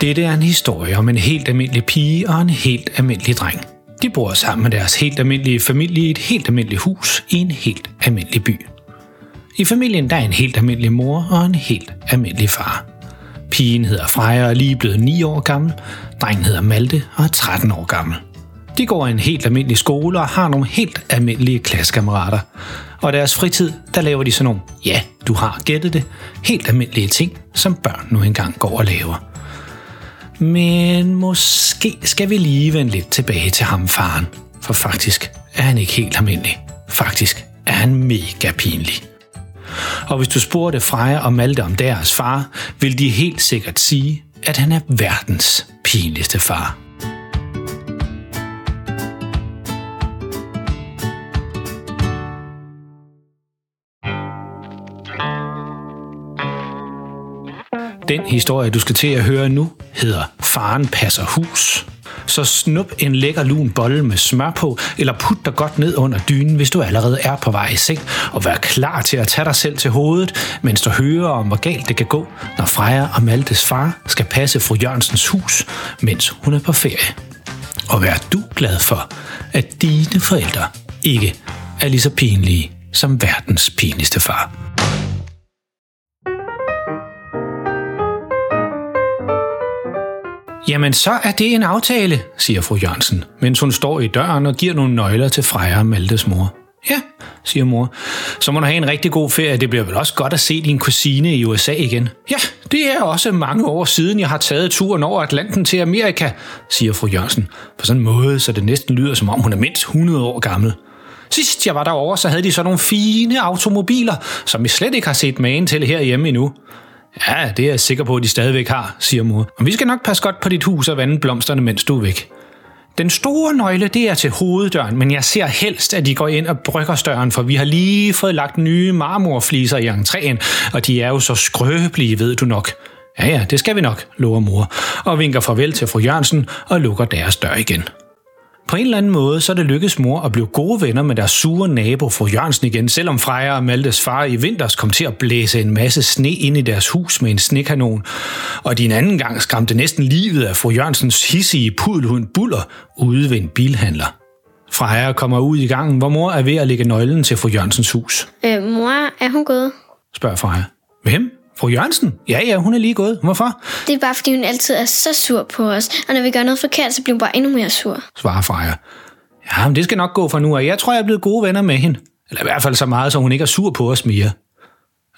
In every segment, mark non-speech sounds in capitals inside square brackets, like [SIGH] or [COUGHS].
Dette er en historie om en helt almindelig pige og en helt almindelig dreng. De bor sammen med deres helt almindelige familie i et helt almindeligt hus i en helt almindelig by. I familien der er en helt almindelig mor og en helt almindelig far. Pigen hedder Freja og er lige blevet 9 år gammel. Drengen hedder Malte og er 13 år gammel. De går i en helt almindelig skole og har nogle helt almindelige klassekammerater. Og deres fritid, der laver de sådan nogle, ja, du har gættet det, helt almindelige ting, som børn nu engang går og laver. Men måske skal vi lige vende lidt tilbage til ham faren. For faktisk er han ikke helt almindelig. Faktisk er han mega pinlig. Og hvis du spurgte Freja og Malte om deres far, vil de helt sikkert sige, at han er verdens pinligste far. Den historie, du skal til at høre nu, hedder Faren passer hus. Så snup en lækker lun bolle med smør på, eller put dig godt ned under dynen, hvis du allerede er på vej i seng, og vær klar til at tage dig selv til hovedet, mens du hører om, hvor galt det kan gå, når Freja og Maltes far skal passe fru Jørgensens hus, mens hun er på ferie. Og vær du glad for, at dine forældre ikke er lige så pinlige som verdens pinligste far. Jamen, så er det en aftale, siger fru Jørgensen, mens hun står i døren og giver nogle nøgler til Freja og Maltes mor. Ja, siger mor. Så må du have en rigtig god ferie. Det bliver vel også godt at se din kusine i USA igen. Ja, det er også mange år siden, jeg har taget turen over Atlanten til Amerika, siger fru Jørgensen. På sådan en måde, så det næsten lyder, som om hun er mindst 100 år gammel. Sidst jeg var derovre, så havde de så nogle fine automobiler, som vi slet ikke har set magen til herhjemme endnu. Ja, det er jeg sikker på, at de stadigvæk har, siger mor. Og vi skal nok passe godt på dit hus og vande blomsterne, mens du er væk. Den store nøgle, det er til hoveddøren, men jeg ser helst, at de går ind og brygger døren, for vi har lige fået lagt nye marmorfliser i entréen, og de er jo så skrøbelige, ved du nok. Ja, ja, det skal vi nok, lover mor, og vinker farvel til fru Jørgensen og lukker deres dør igen. På en eller anden måde, så er det lykkedes mor at blive gode venner med deres sure nabo, fru Jørgensen igen, selvom Freja og Maltes far i vinters kom til at blæse en masse sne ind i deres hus med en snekanon, og de en anden gang skræmte næsten livet af fru Jørgensens hissige pudelhund Buller ude ved en bilhandler. Freja kommer ud i gangen, hvor mor er ved at lægge nøglen til fru Jørgensens hus. Øh, mor, er hun gået? Spørger Freja. Hvem? Fru Jørgensen? Ja, ja, hun er lige gået. Hvorfor? Det er bare, fordi hun altid er så sur på os. Og når vi gør noget forkert, så bliver hun bare endnu mere sur. Svarer Freja. Ja, men det skal nok gå for nu, og jeg tror, jeg er blevet gode venner med hende. Eller i hvert fald så meget, så hun ikke er sur på os mere.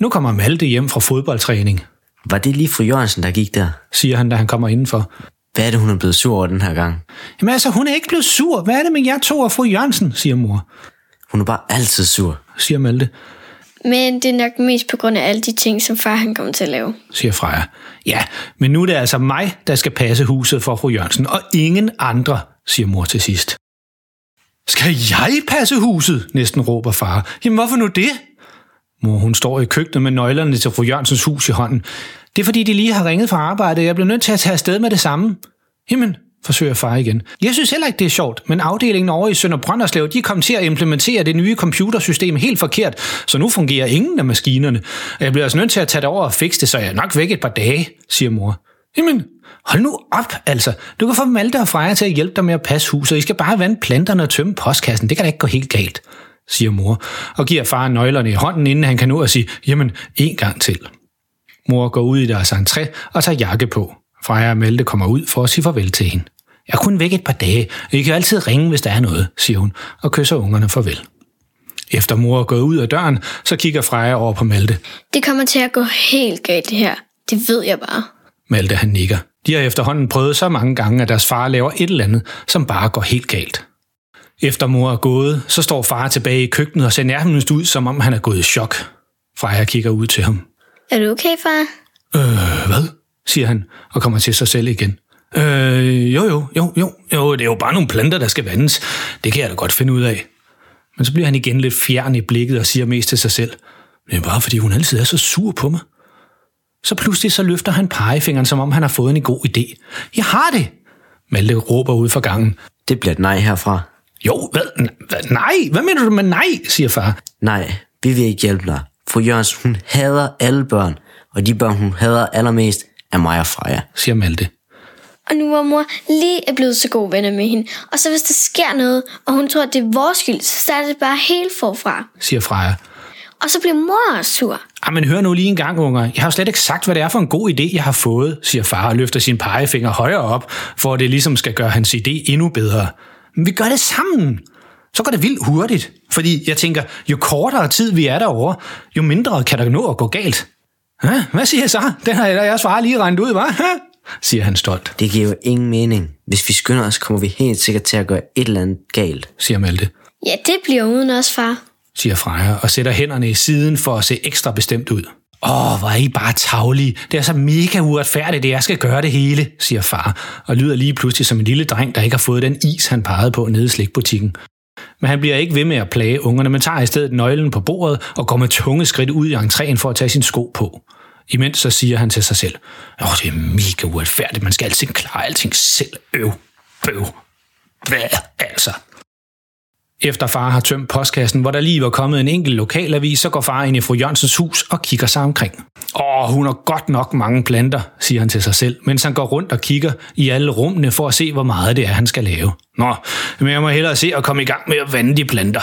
Nu kommer Malte hjem fra fodboldtræning, Var det lige fru Jørgensen, der gik der? siger han, da han kommer indenfor. Hvad er det, hun er blevet sur over den her gang? Jamen altså, hun er ikke blevet sur. Hvad er det med jer to og fru Jørgensen, siger mor, Hun er bare altid sur. siger Malte, men det er nok mest på grund af alle de ting, som far han kommer til at lave. siger Freja. Ja, men nu er det altså mig, der skal passe huset for fru Jørgensen, og ingen andre, siger mor til sidst. Skal jeg passe huset? næsten råber far. Jamen hvorfor nu det? Mor, hun står i køkkenet med nøglerne til fru Jørgensens hus i hånden. Det er fordi, de lige har ringet fra arbejde. Jeg bliver nødt til at tage afsted med det samme. Jamen, forsøger far igen. Jeg synes heller ikke, det er sjovt, men afdelingen over i Sønder Brønderslev, de kom til at implementere det nye computersystem helt forkert, så nu fungerer ingen af maskinerne. Og jeg bliver altså nødt til at tage det over og fikse det, så jeg er nok væk et par dage, siger mor. Jamen, hold nu op, altså. Du kan få Malte og Freja til at hjælpe dig med at passe huset. I skal bare vande planterne og tømme postkassen. Det kan da ikke gå helt galt, siger mor, og giver far nøglerne i hånden, inden han kan nå at sige, jamen, en gang til. Mor går ud i deres entré og tager jakke på. Freja og Malte kommer ud for at sige farvel til hende. Jeg er kun væk et par dage, og I kan altid ringe, hvis der er noget, siger hun, og kysser ungerne farvel. Efter mor er gået ud af døren, så kigger Freja over på Malte. Det kommer til at gå helt galt det her. Det ved jeg bare. Malte han nikker. De har efterhånden prøvet så mange gange, at deres far laver et eller andet, som bare går helt galt. Efter mor er gået, så står far tilbage i køkkenet og ser nærmest ud, som om han er gået i chok. Freja kigger ud til ham. Er du okay, far? Øh, hvad? siger han, og kommer til sig selv igen. Øh, jo, jo, jo, jo, jo, det er jo bare nogle planter, der skal vandes. Det kan jeg da godt finde ud af. Men så bliver han igen lidt fjern i blikket og siger mest til sig selv. Det er bare fordi, hun altid er så sur på mig. Så pludselig så løfter han pegefingeren, som om han har fået en god idé. Jeg har det! Malte råber ud fra gangen. Det bliver et nej herfra. Jo, hvad? hvad? Nej, hvad mener du med nej, siger far. Nej, vi vil ikke hjælpe dig. Fru Jørgens, hun hader alle børn, og de børn, hun hader allermest, er mig og Freja. siger Malte. Og nu hvor mor lige er blevet så gode venner med hende. Og så hvis der sker noget, og hun tror, at det er vores skyld, så starter det bare helt forfra. siger Freja. Og så bliver mor også sur. Ah, men hør nu lige en gang, unger. Jeg har jo slet ikke sagt, hvad det er for en god idé, jeg har fået, siger far og løfter sin pegefinger højere op, for at det ligesom skal gøre hans idé endnu bedre. Men vi gør det sammen. Så går det vildt hurtigt. Fordi jeg tænker, jo kortere tid vi er derovre, jo mindre kan der nå at gå galt. Ja, hvad siger jeg så? Den har jeg, jeg svaret lige regnet ud, hva'? Siger han stolt, Det giver jo ingen mening. Hvis vi skynder os, kommer vi helt sikkert til at gøre et eller andet galt. siger Malte, Ja, det bliver uden os, far. siger Freja og sætter hænderne i siden for at se ekstra bestemt ud. Åh, hvor er I bare tavlige. Det er så mega uretfærdigt, at jeg skal gøre det hele, siger far, og lyder lige pludselig som en lille dreng, der ikke har fået den is, han pegede på nede i slikbutikken. Men han bliver ikke ved med at plage ungerne, men tager i stedet nøglen på bordet og går med tunge skridt ud i entréen for at tage sin sko på. Imens så siger han til sig selv, Åh, det er mega uretfærdigt, man skal altid klare alting selv. Øv, bøv, hvad altså? Efter far har tømt postkassen, hvor der lige var kommet en enkelt lokalavis, så går far ind i fru Jørgensens hus og kigger sig omkring. Åh, hun har godt nok mange planter, siger han til sig selv, mens han går rundt og kigger i alle rummene for at se, hvor meget det er, han skal lave. Nå, men jeg må hellere se at komme i gang med at vande de planter.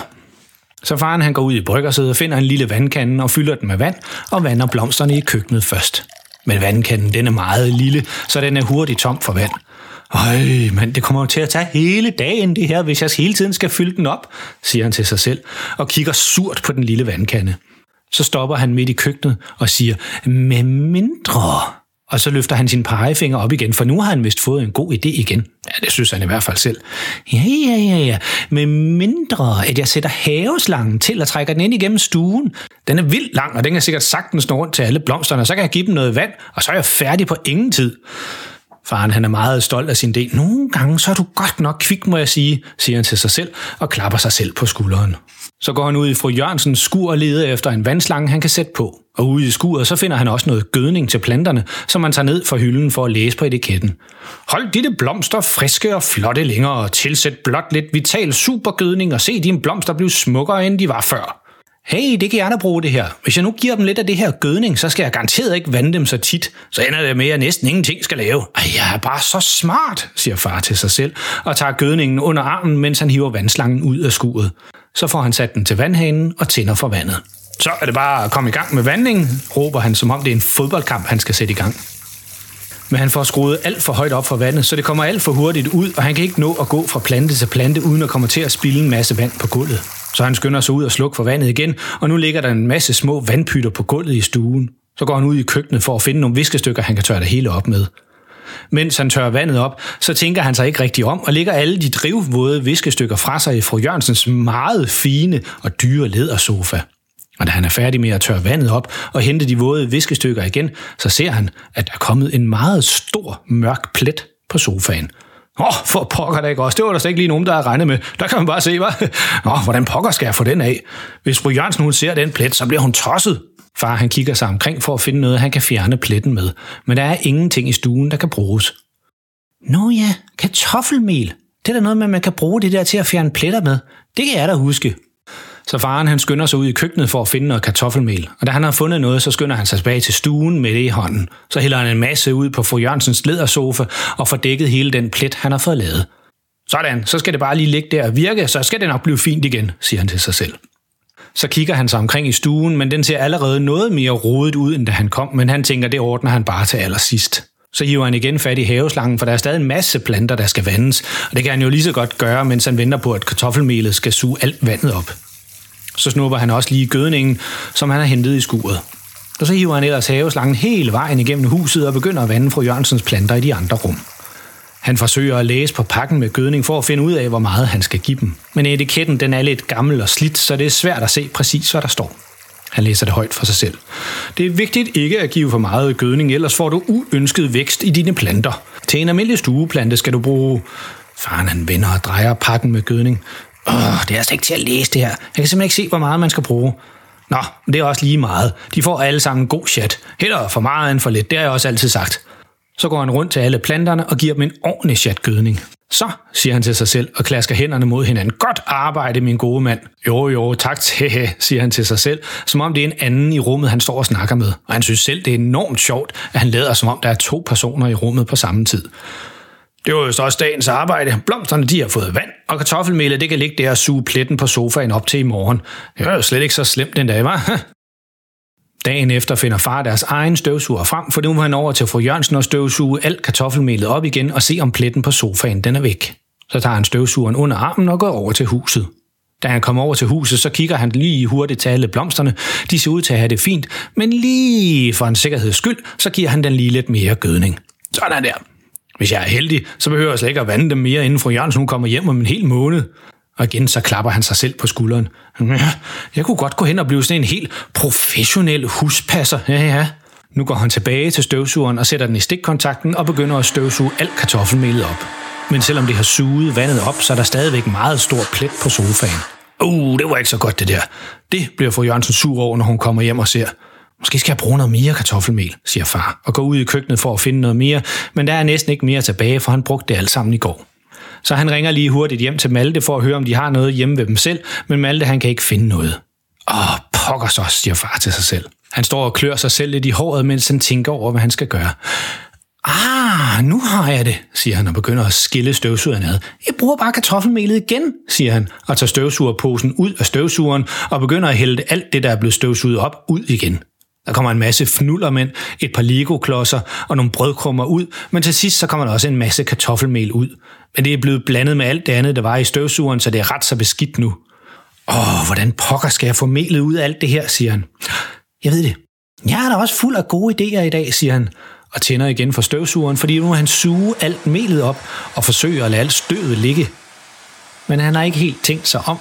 Så faren han går ud i bryggersædet og finder en lille vandkande og fylder den med vand og vander blomsterne i køkkenet først. Men vandkanden den er meget lille, så den er hurtigt tom for vand. Øj, mand, det kommer jo til at tage hele dagen det her, hvis jeg hele tiden skal fylde den op, siger han til sig selv og kigger surt på den lille vandkande. Så stopper han midt i køkkenet og siger, med mindre. Og så løfter han sin pegefinger op igen, for nu har han vist fået en god idé igen. Ja, det synes han i hvert fald selv. Ja, ja, ja, ja. Med mindre, at jeg sætter haveslangen til og trækker den ind igennem stuen. Den er vildt lang, og den kan sikkert sagtens nå rundt til alle blomsterne, og så kan jeg give dem noget vand, og så er jeg færdig på ingen tid. Faren han er meget stolt af sin del. Nogle gange så er du godt nok kvik, må jeg sige, siger han til sig selv og klapper sig selv på skulderen. Så går han ud i fru Jørgensens skur og leder efter en vandslange, han kan sætte på. Og ude i skuret, så finder han også noget gødning til planterne, som han tager ned fra hylden for at læse på etiketten. Hold dine blomster friske og flotte længere, og tilsæt blot lidt vital supergødning og se dine blomster blive smukkere, end de var før. Hey, det kan jeg da bruge det her. Hvis jeg nu giver dem lidt af det her gødning, så skal jeg garanteret ikke vande dem så tit. Så ender det med, at jeg næsten ingenting skal lave. Ej, jeg er bare så smart, siger far til sig selv, og tager gødningen under armen, mens han hiver vandslangen ud af skuret. Så får han sat den til vandhanen og tænder for vandet. Så er det bare at komme i gang med vandingen, råber han, som om det er en fodboldkamp, han skal sætte i gang. Men han får skruet alt for højt op for vandet, så det kommer alt for hurtigt ud, og han kan ikke nå at gå fra plante til plante, uden at komme til at spille en masse vand på gulvet. Så han skynder sig ud og slukker for vandet igen, og nu ligger der en masse små vandpytter på gulvet i stuen. Så går han ud i køkkenet for at finde nogle viskestykker, han kan tørre det hele op med. Mens han tørrer vandet op, så tænker han sig ikke rigtig om og lægger alle de drivvåde viskestykker fra sig i fru Jørgensens meget fine og dyre lædersofa. Og da han er færdig med at tørre vandet op og hente de våde viskestykker igen, så ser han, at der er kommet en meget stor mørk plet på sofaen. Åh, oh, for pokker da ikke også. Det var der slet ikke lige nogen, der havde regnet med. Der kan man bare se, hvad? Nå, hvordan pokker skal jeg få den af? Hvis fru Jørgensen hun ser den plet, så bliver hun tosset. Far han kigger sig omkring for at finde noget, han kan fjerne pletten med. Men der er ingenting i stuen, der kan bruges. Nå ja, kartoffelmel. Det er da noget med, at man kan bruge det der til at fjerne pletter med. Det kan jeg da huske. Så faren han skynder sig ud i køkkenet for at finde noget kartoffelmel. Og da han har fundet noget, så skynder han sig tilbage til stuen med det i hånden. Så hælder han en masse ud på fru Jørgensens ledersofa og får dækket hele den plet, han har fået lavet. Sådan, så skal det bare lige ligge der og virke, så skal det nok blive fint igen, siger han til sig selv. Så kigger han sig omkring i stuen, men den ser allerede noget mere rodet ud, end da han kom, men han tænker, det ordner han bare til allersidst. Så hiver han igen fat i haveslangen, for der er stadig en masse planter, der skal vandes, og det kan han jo lige så godt gøre, mens han venter på, at kartoffelmelet skal suge alt vandet op. Så snupper han også lige gødningen, som han har hentet i skuret. Og så hiver han ellers haveslangen hele vejen igennem huset og begynder at vande fru Jørgensens planter i de andre rum. Han forsøger at læse på pakken med gødning for at finde ud af, hvor meget han skal give dem. Men etiketten den er lidt gammel og slidt, så det er svært at se præcis, hvad der står. Han læser det højt for sig selv. Det er vigtigt ikke at give for meget gødning, ellers får du uønsket vækst i dine planter. Til en almindelig stueplante skal du bruge... Faren han vender og drejer pakken med gødning. Åh, det er altså ikke til at læse det her. Jeg kan simpelthen ikke se, hvor meget man skal bruge. Nå, det er også lige meget. De får alle sammen god chat. Heller for meget end for lidt, det har jeg også altid sagt. Så går han rundt til alle planterne og giver dem en ordentlig chatgødning. Så, siger han til sig selv og klasker hænderne mod hinanden. Godt arbejde, min gode mand. Jo, jo, tak, hehe, siger han til sig selv, som om det er en anden i rummet, han står og snakker med. Og han synes selv, det er enormt sjovt, at han lader som om, der er to personer i rummet på samme tid. Det var jo så også dagens arbejde. Blomsterne de har fået vand, og kartoffelmelet det kan ligge der og suge pletten på sofaen op til i morgen. Det var jo slet ikke så slemt den dag, var. [LAUGHS] Dagen efter finder far deres egen støvsuger frem, for nu må han over til fru Jørgensen og støvsuge alt kartoffelmelet op igen og se om pletten på sofaen den er væk. Så tager han støvsugeren under armen og går over til huset. Da han kommer over til huset, så kigger han lige hurtigt til alle blomsterne. De ser ud til at have det fint, men lige for en sikkerheds skyld, så giver han den lige lidt mere gødning. Sådan der. Hvis jeg er heldig, så behøver jeg slet ikke at vande dem mere, inden fru Jørgensen hun kommer hjem om en hel måned. Og igen så klapper han sig selv på skulderen. [LAUGHS] Jeg kunne godt gå hen og blive sådan en helt professionel huspasser. Ja, ja. Nu går han tilbage til støvsugeren og sætter den i stikkontakten og begynder at støvsuge alt kartoffelmelet op. Men selvom det har suget vandet op, så er der stadigvæk meget stor plet på sofaen. Uh, det var ikke så godt det der. Det bliver fru Jørgensen sur over, når hun kommer hjem og ser. Måske skal jeg bruge noget mere kartoffelmel, siger far, og går ud i køkkenet for at finde noget mere, men der er næsten ikke mere tilbage, for han brugte det alt sammen i går. Så han ringer lige hurtigt hjem til Malte for at høre, om de har noget hjemme ved dem selv, men Malte han kan ikke finde noget. Åh, pokker så, siger far til sig selv. Han står og klør sig selv lidt i håret, mens han tænker over, hvad han skal gøre. Ah, nu har jeg det, siger han og begynder at skille støvsugeren ad. Jeg bruger bare kartoffelmelet igen, siger han, og tager støvsugerposen ud af støvsugeren og begynder at hælde alt det, der er blevet støvsuget op, ud igen. Der kommer en masse fnullermænd, et par legoklodser og nogle brødkrummer ud, men til sidst så kommer der også en masse kartoffelmel ud. Men det er blevet blandet med alt det andet, der var i støvsugeren, så det er ret så beskidt nu. Åh, hvordan pokker skal jeg få melet ud af alt det her, siger han. Jeg ved det. Jeg er da også fuld af gode idéer i dag, siger han, og tænder igen for støvsugeren, fordi nu han suge alt melet op og forsøge at lade alt støvet ligge. Men han har ikke helt tænkt sig om,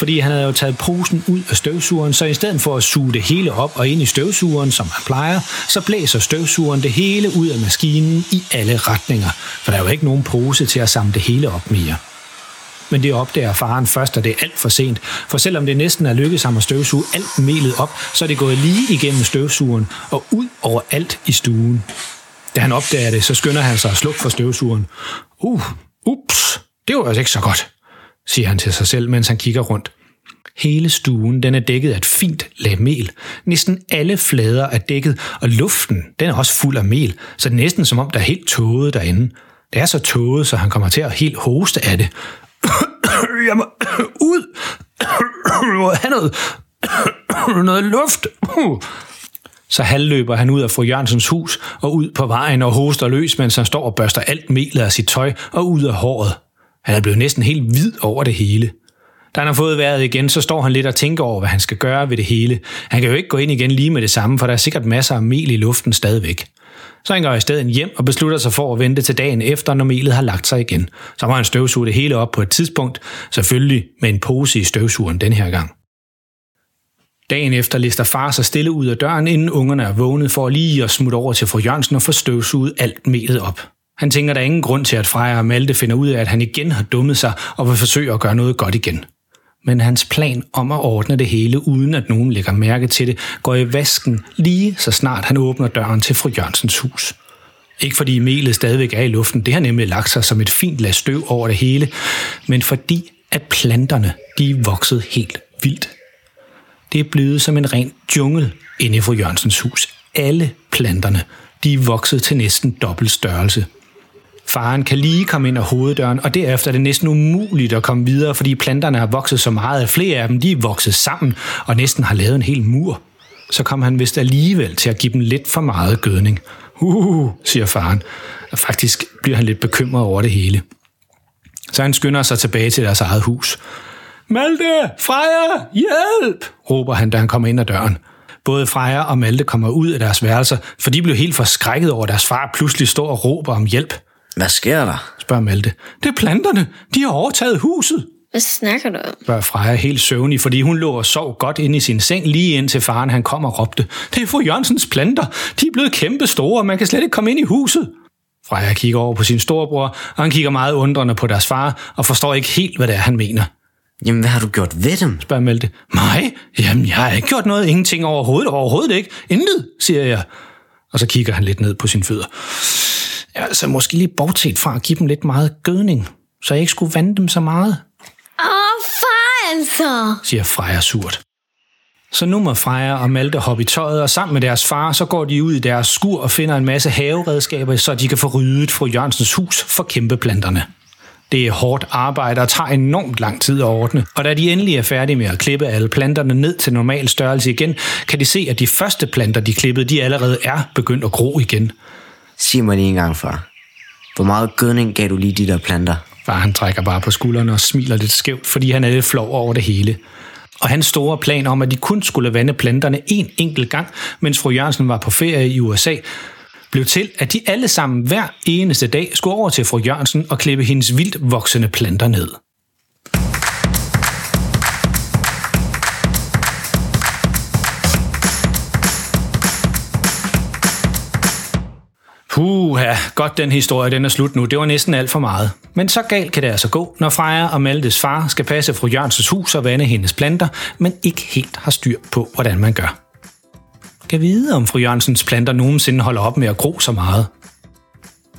fordi han havde jo taget posen ud af støvsugeren, så i stedet for at suge det hele op og ind i støvsugeren, som han plejer, så blæser støvsugeren det hele ud af maskinen i alle retninger, for der er jo ikke nogen pose til at samle det hele op mere. Men det opdager faren først, og det er alt for sent, for selvom det næsten er lykkedes ham at støvsuge alt melet op, så er det gået lige igennem støvsugeren og ud over alt i stuen. Da han opdager det, så skynder han sig at slukke for støvsugeren. Uh, ups, det var altså ikke så godt siger han til sig selv, mens han kigger rundt. Hele stuen den er dækket af et fint lag mel. Næsten alle flader er dækket, og luften den er også fuld af mel, så det er næsten som om der er helt tåget derinde. Det er så tåget, så han kommer til at helt hoste af det. [COUGHS] Jeg må [COUGHS] ud! [COUGHS] Jeg må have noget, noget luft! Så halvløber han ud af fru Jørgensens hus og ud på vejen og hoster løs, mens han står og børster alt melet af sit tøj og ud af håret. Han er blevet næsten helt hvid over det hele. Da han har fået vejret igen, så står han lidt og tænker over, hvad han skal gøre ved det hele. Han kan jo ikke gå ind igen lige med det samme, for der er sikkert masser af mel i luften stadigvæk. Så han går i stedet hjem og beslutter sig for at vente til dagen efter, når melet har lagt sig igen. Så må han støvsuge det hele op på et tidspunkt, selvfølgelig med en pose i støvsugeren den her gang. Dagen efter lister far sig stille ud af døren, inden ungerne er vågnet for lige at smutte over til fru Jørgensen og få støvsuget alt melet op. Han tænker, der er ingen grund til, at Freja og Malte finder ud af, at han igen har dummet sig og vil forsøge at gøre noget godt igen. Men hans plan om at ordne det hele, uden at nogen lægger mærke til det, går i vasken lige så snart han åbner døren til fru Jørgensens hus. Ikke fordi melet stadigvæk er i luften, det har nemlig lagt sig som et fint lag støv over det hele, men fordi at planterne, de er vokset helt vildt. Det er blevet som en ren jungle inde i fru Jørgensens hus. Alle planterne, de er vokset til næsten dobbelt størrelse. Faren kan lige komme ind ad hoveddøren, og derefter er det næsten umuligt at komme videre, fordi planterne har vokset så meget, at flere af dem de er vokset sammen og næsten har lavet en hel mur. Så kom han vist alligevel til at give dem lidt for meget gødning. Uh, siger faren, og faktisk bliver han lidt bekymret over det hele. Så han skynder sig tilbage til deres eget hus. Malte! Freja! Hjælp! råber han, da han kommer ind ad døren. Både Freja og Malte kommer ud af deres værelser, for de blev helt forskrækket over, at deres far pludselig står og råber om hjælp. Hvad sker der? spørger Malte. Det er planterne. De har overtaget huset. Hvad snakker du om? spørger Freja helt søvnig, fordi hun lå og sov godt inde i sin seng lige indtil faren han kom og råbte. Det er fru Jørgensens planter. De er blevet kæmpe store, og man kan slet ikke komme ind i huset. Freja kigger over på sin storebror, og han kigger meget undrende på deres far, og forstår ikke helt, hvad det er, han mener. Jamen, hvad har du gjort ved dem? spørger Malte. Mig? Jamen, jeg har ikke gjort noget. Ingenting overhovedet. Overhovedet ikke. Intet, siger jeg. Og så kigger han lidt ned på sine fødder. Ja, altså måske lige bortset fra at give dem lidt meget gødning, så jeg ikke skulle vande dem så meget, Åh, far altså! siger Freja surt. Så nu må Freja og Malte hoppe i tøjet, og sammen med deres far, så går de ud i deres skur og finder en masse haveredskaber, så de kan få ryddet fru Jørgensens hus for kæmpeplanterne. Det er hårdt arbejde og tager enormt lang tid at ordne. Og da de endelig er færdige med at klippe alle planterne ned til normal størrelse igen, kan de se, at de første planter, de klippede, de allerede er begyndt at gro igen. Sig mig lige en gang, far. Hvor meget gødning gav du lige de der planter? Far han trækker bare på skuldrene og smiler lidt skævt, fordi han er lidt flov over det hele. Og hans store plan om, at de kun skulle vande planterne en enkelt gang, mens fru Jørgensen var på ferie i USA, blev til, at de alle sammen hver eneste dag skulle over til fru Jørgensen og klippe hendes vildt voksende planter ned. Puha, godt den historie, den er slut nu. Det var næsten alt for meget. Men så galt kan det altså gå, når Freja og Maltes far skal passe fru Jørgensens hus og vande hendes planter, men ikke helt har styr på, hvordan man gør. Kan vide, om fru Jørgensens planter nogensinde holder op med at gro så meget.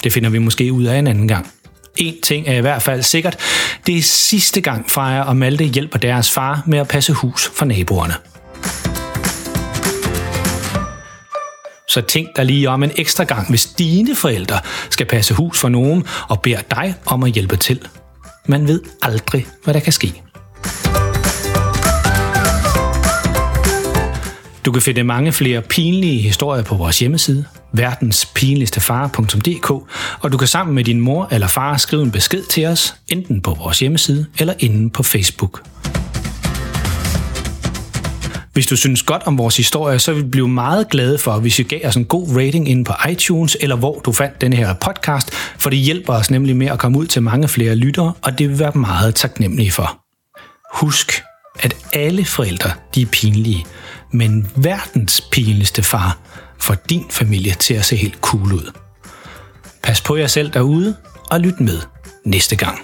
Det finder vi måske ud af en anden gang. En ting er i hvert fald sikkert. Det er sidste gang Freja og Malte hjælper deres far med at passe hus for naboerne. Så tænk dig lige om en ekstra gang, hvis dine forældre skal passe hus for nogen og beder dig om at hjælpe til. Man ved aldrig, hvad der kan ske. Du kan finde mange flere pinlige historier på vores hjemmeside, verdenspinligstefar.dk, og du kan sammen med din mor eller far skrive en besked til os, enten på vores hjemmeside eller inde på Facebook. Hvis du synes godt om vores historie, så vil vi blive meget glade for, hvis I gav os en god rating inde på iTunes, eller hvor du fandt den her podcast, for det hjælper os nemlig med at komme ud til mange flere lyttere, og det vil være meget taknemmelige for. Husk, at alle forældre de er pinlige, men verdens pinligste far får din familie til at se helt cool ud. Pas på jer selv derude, og lyt med næste gang.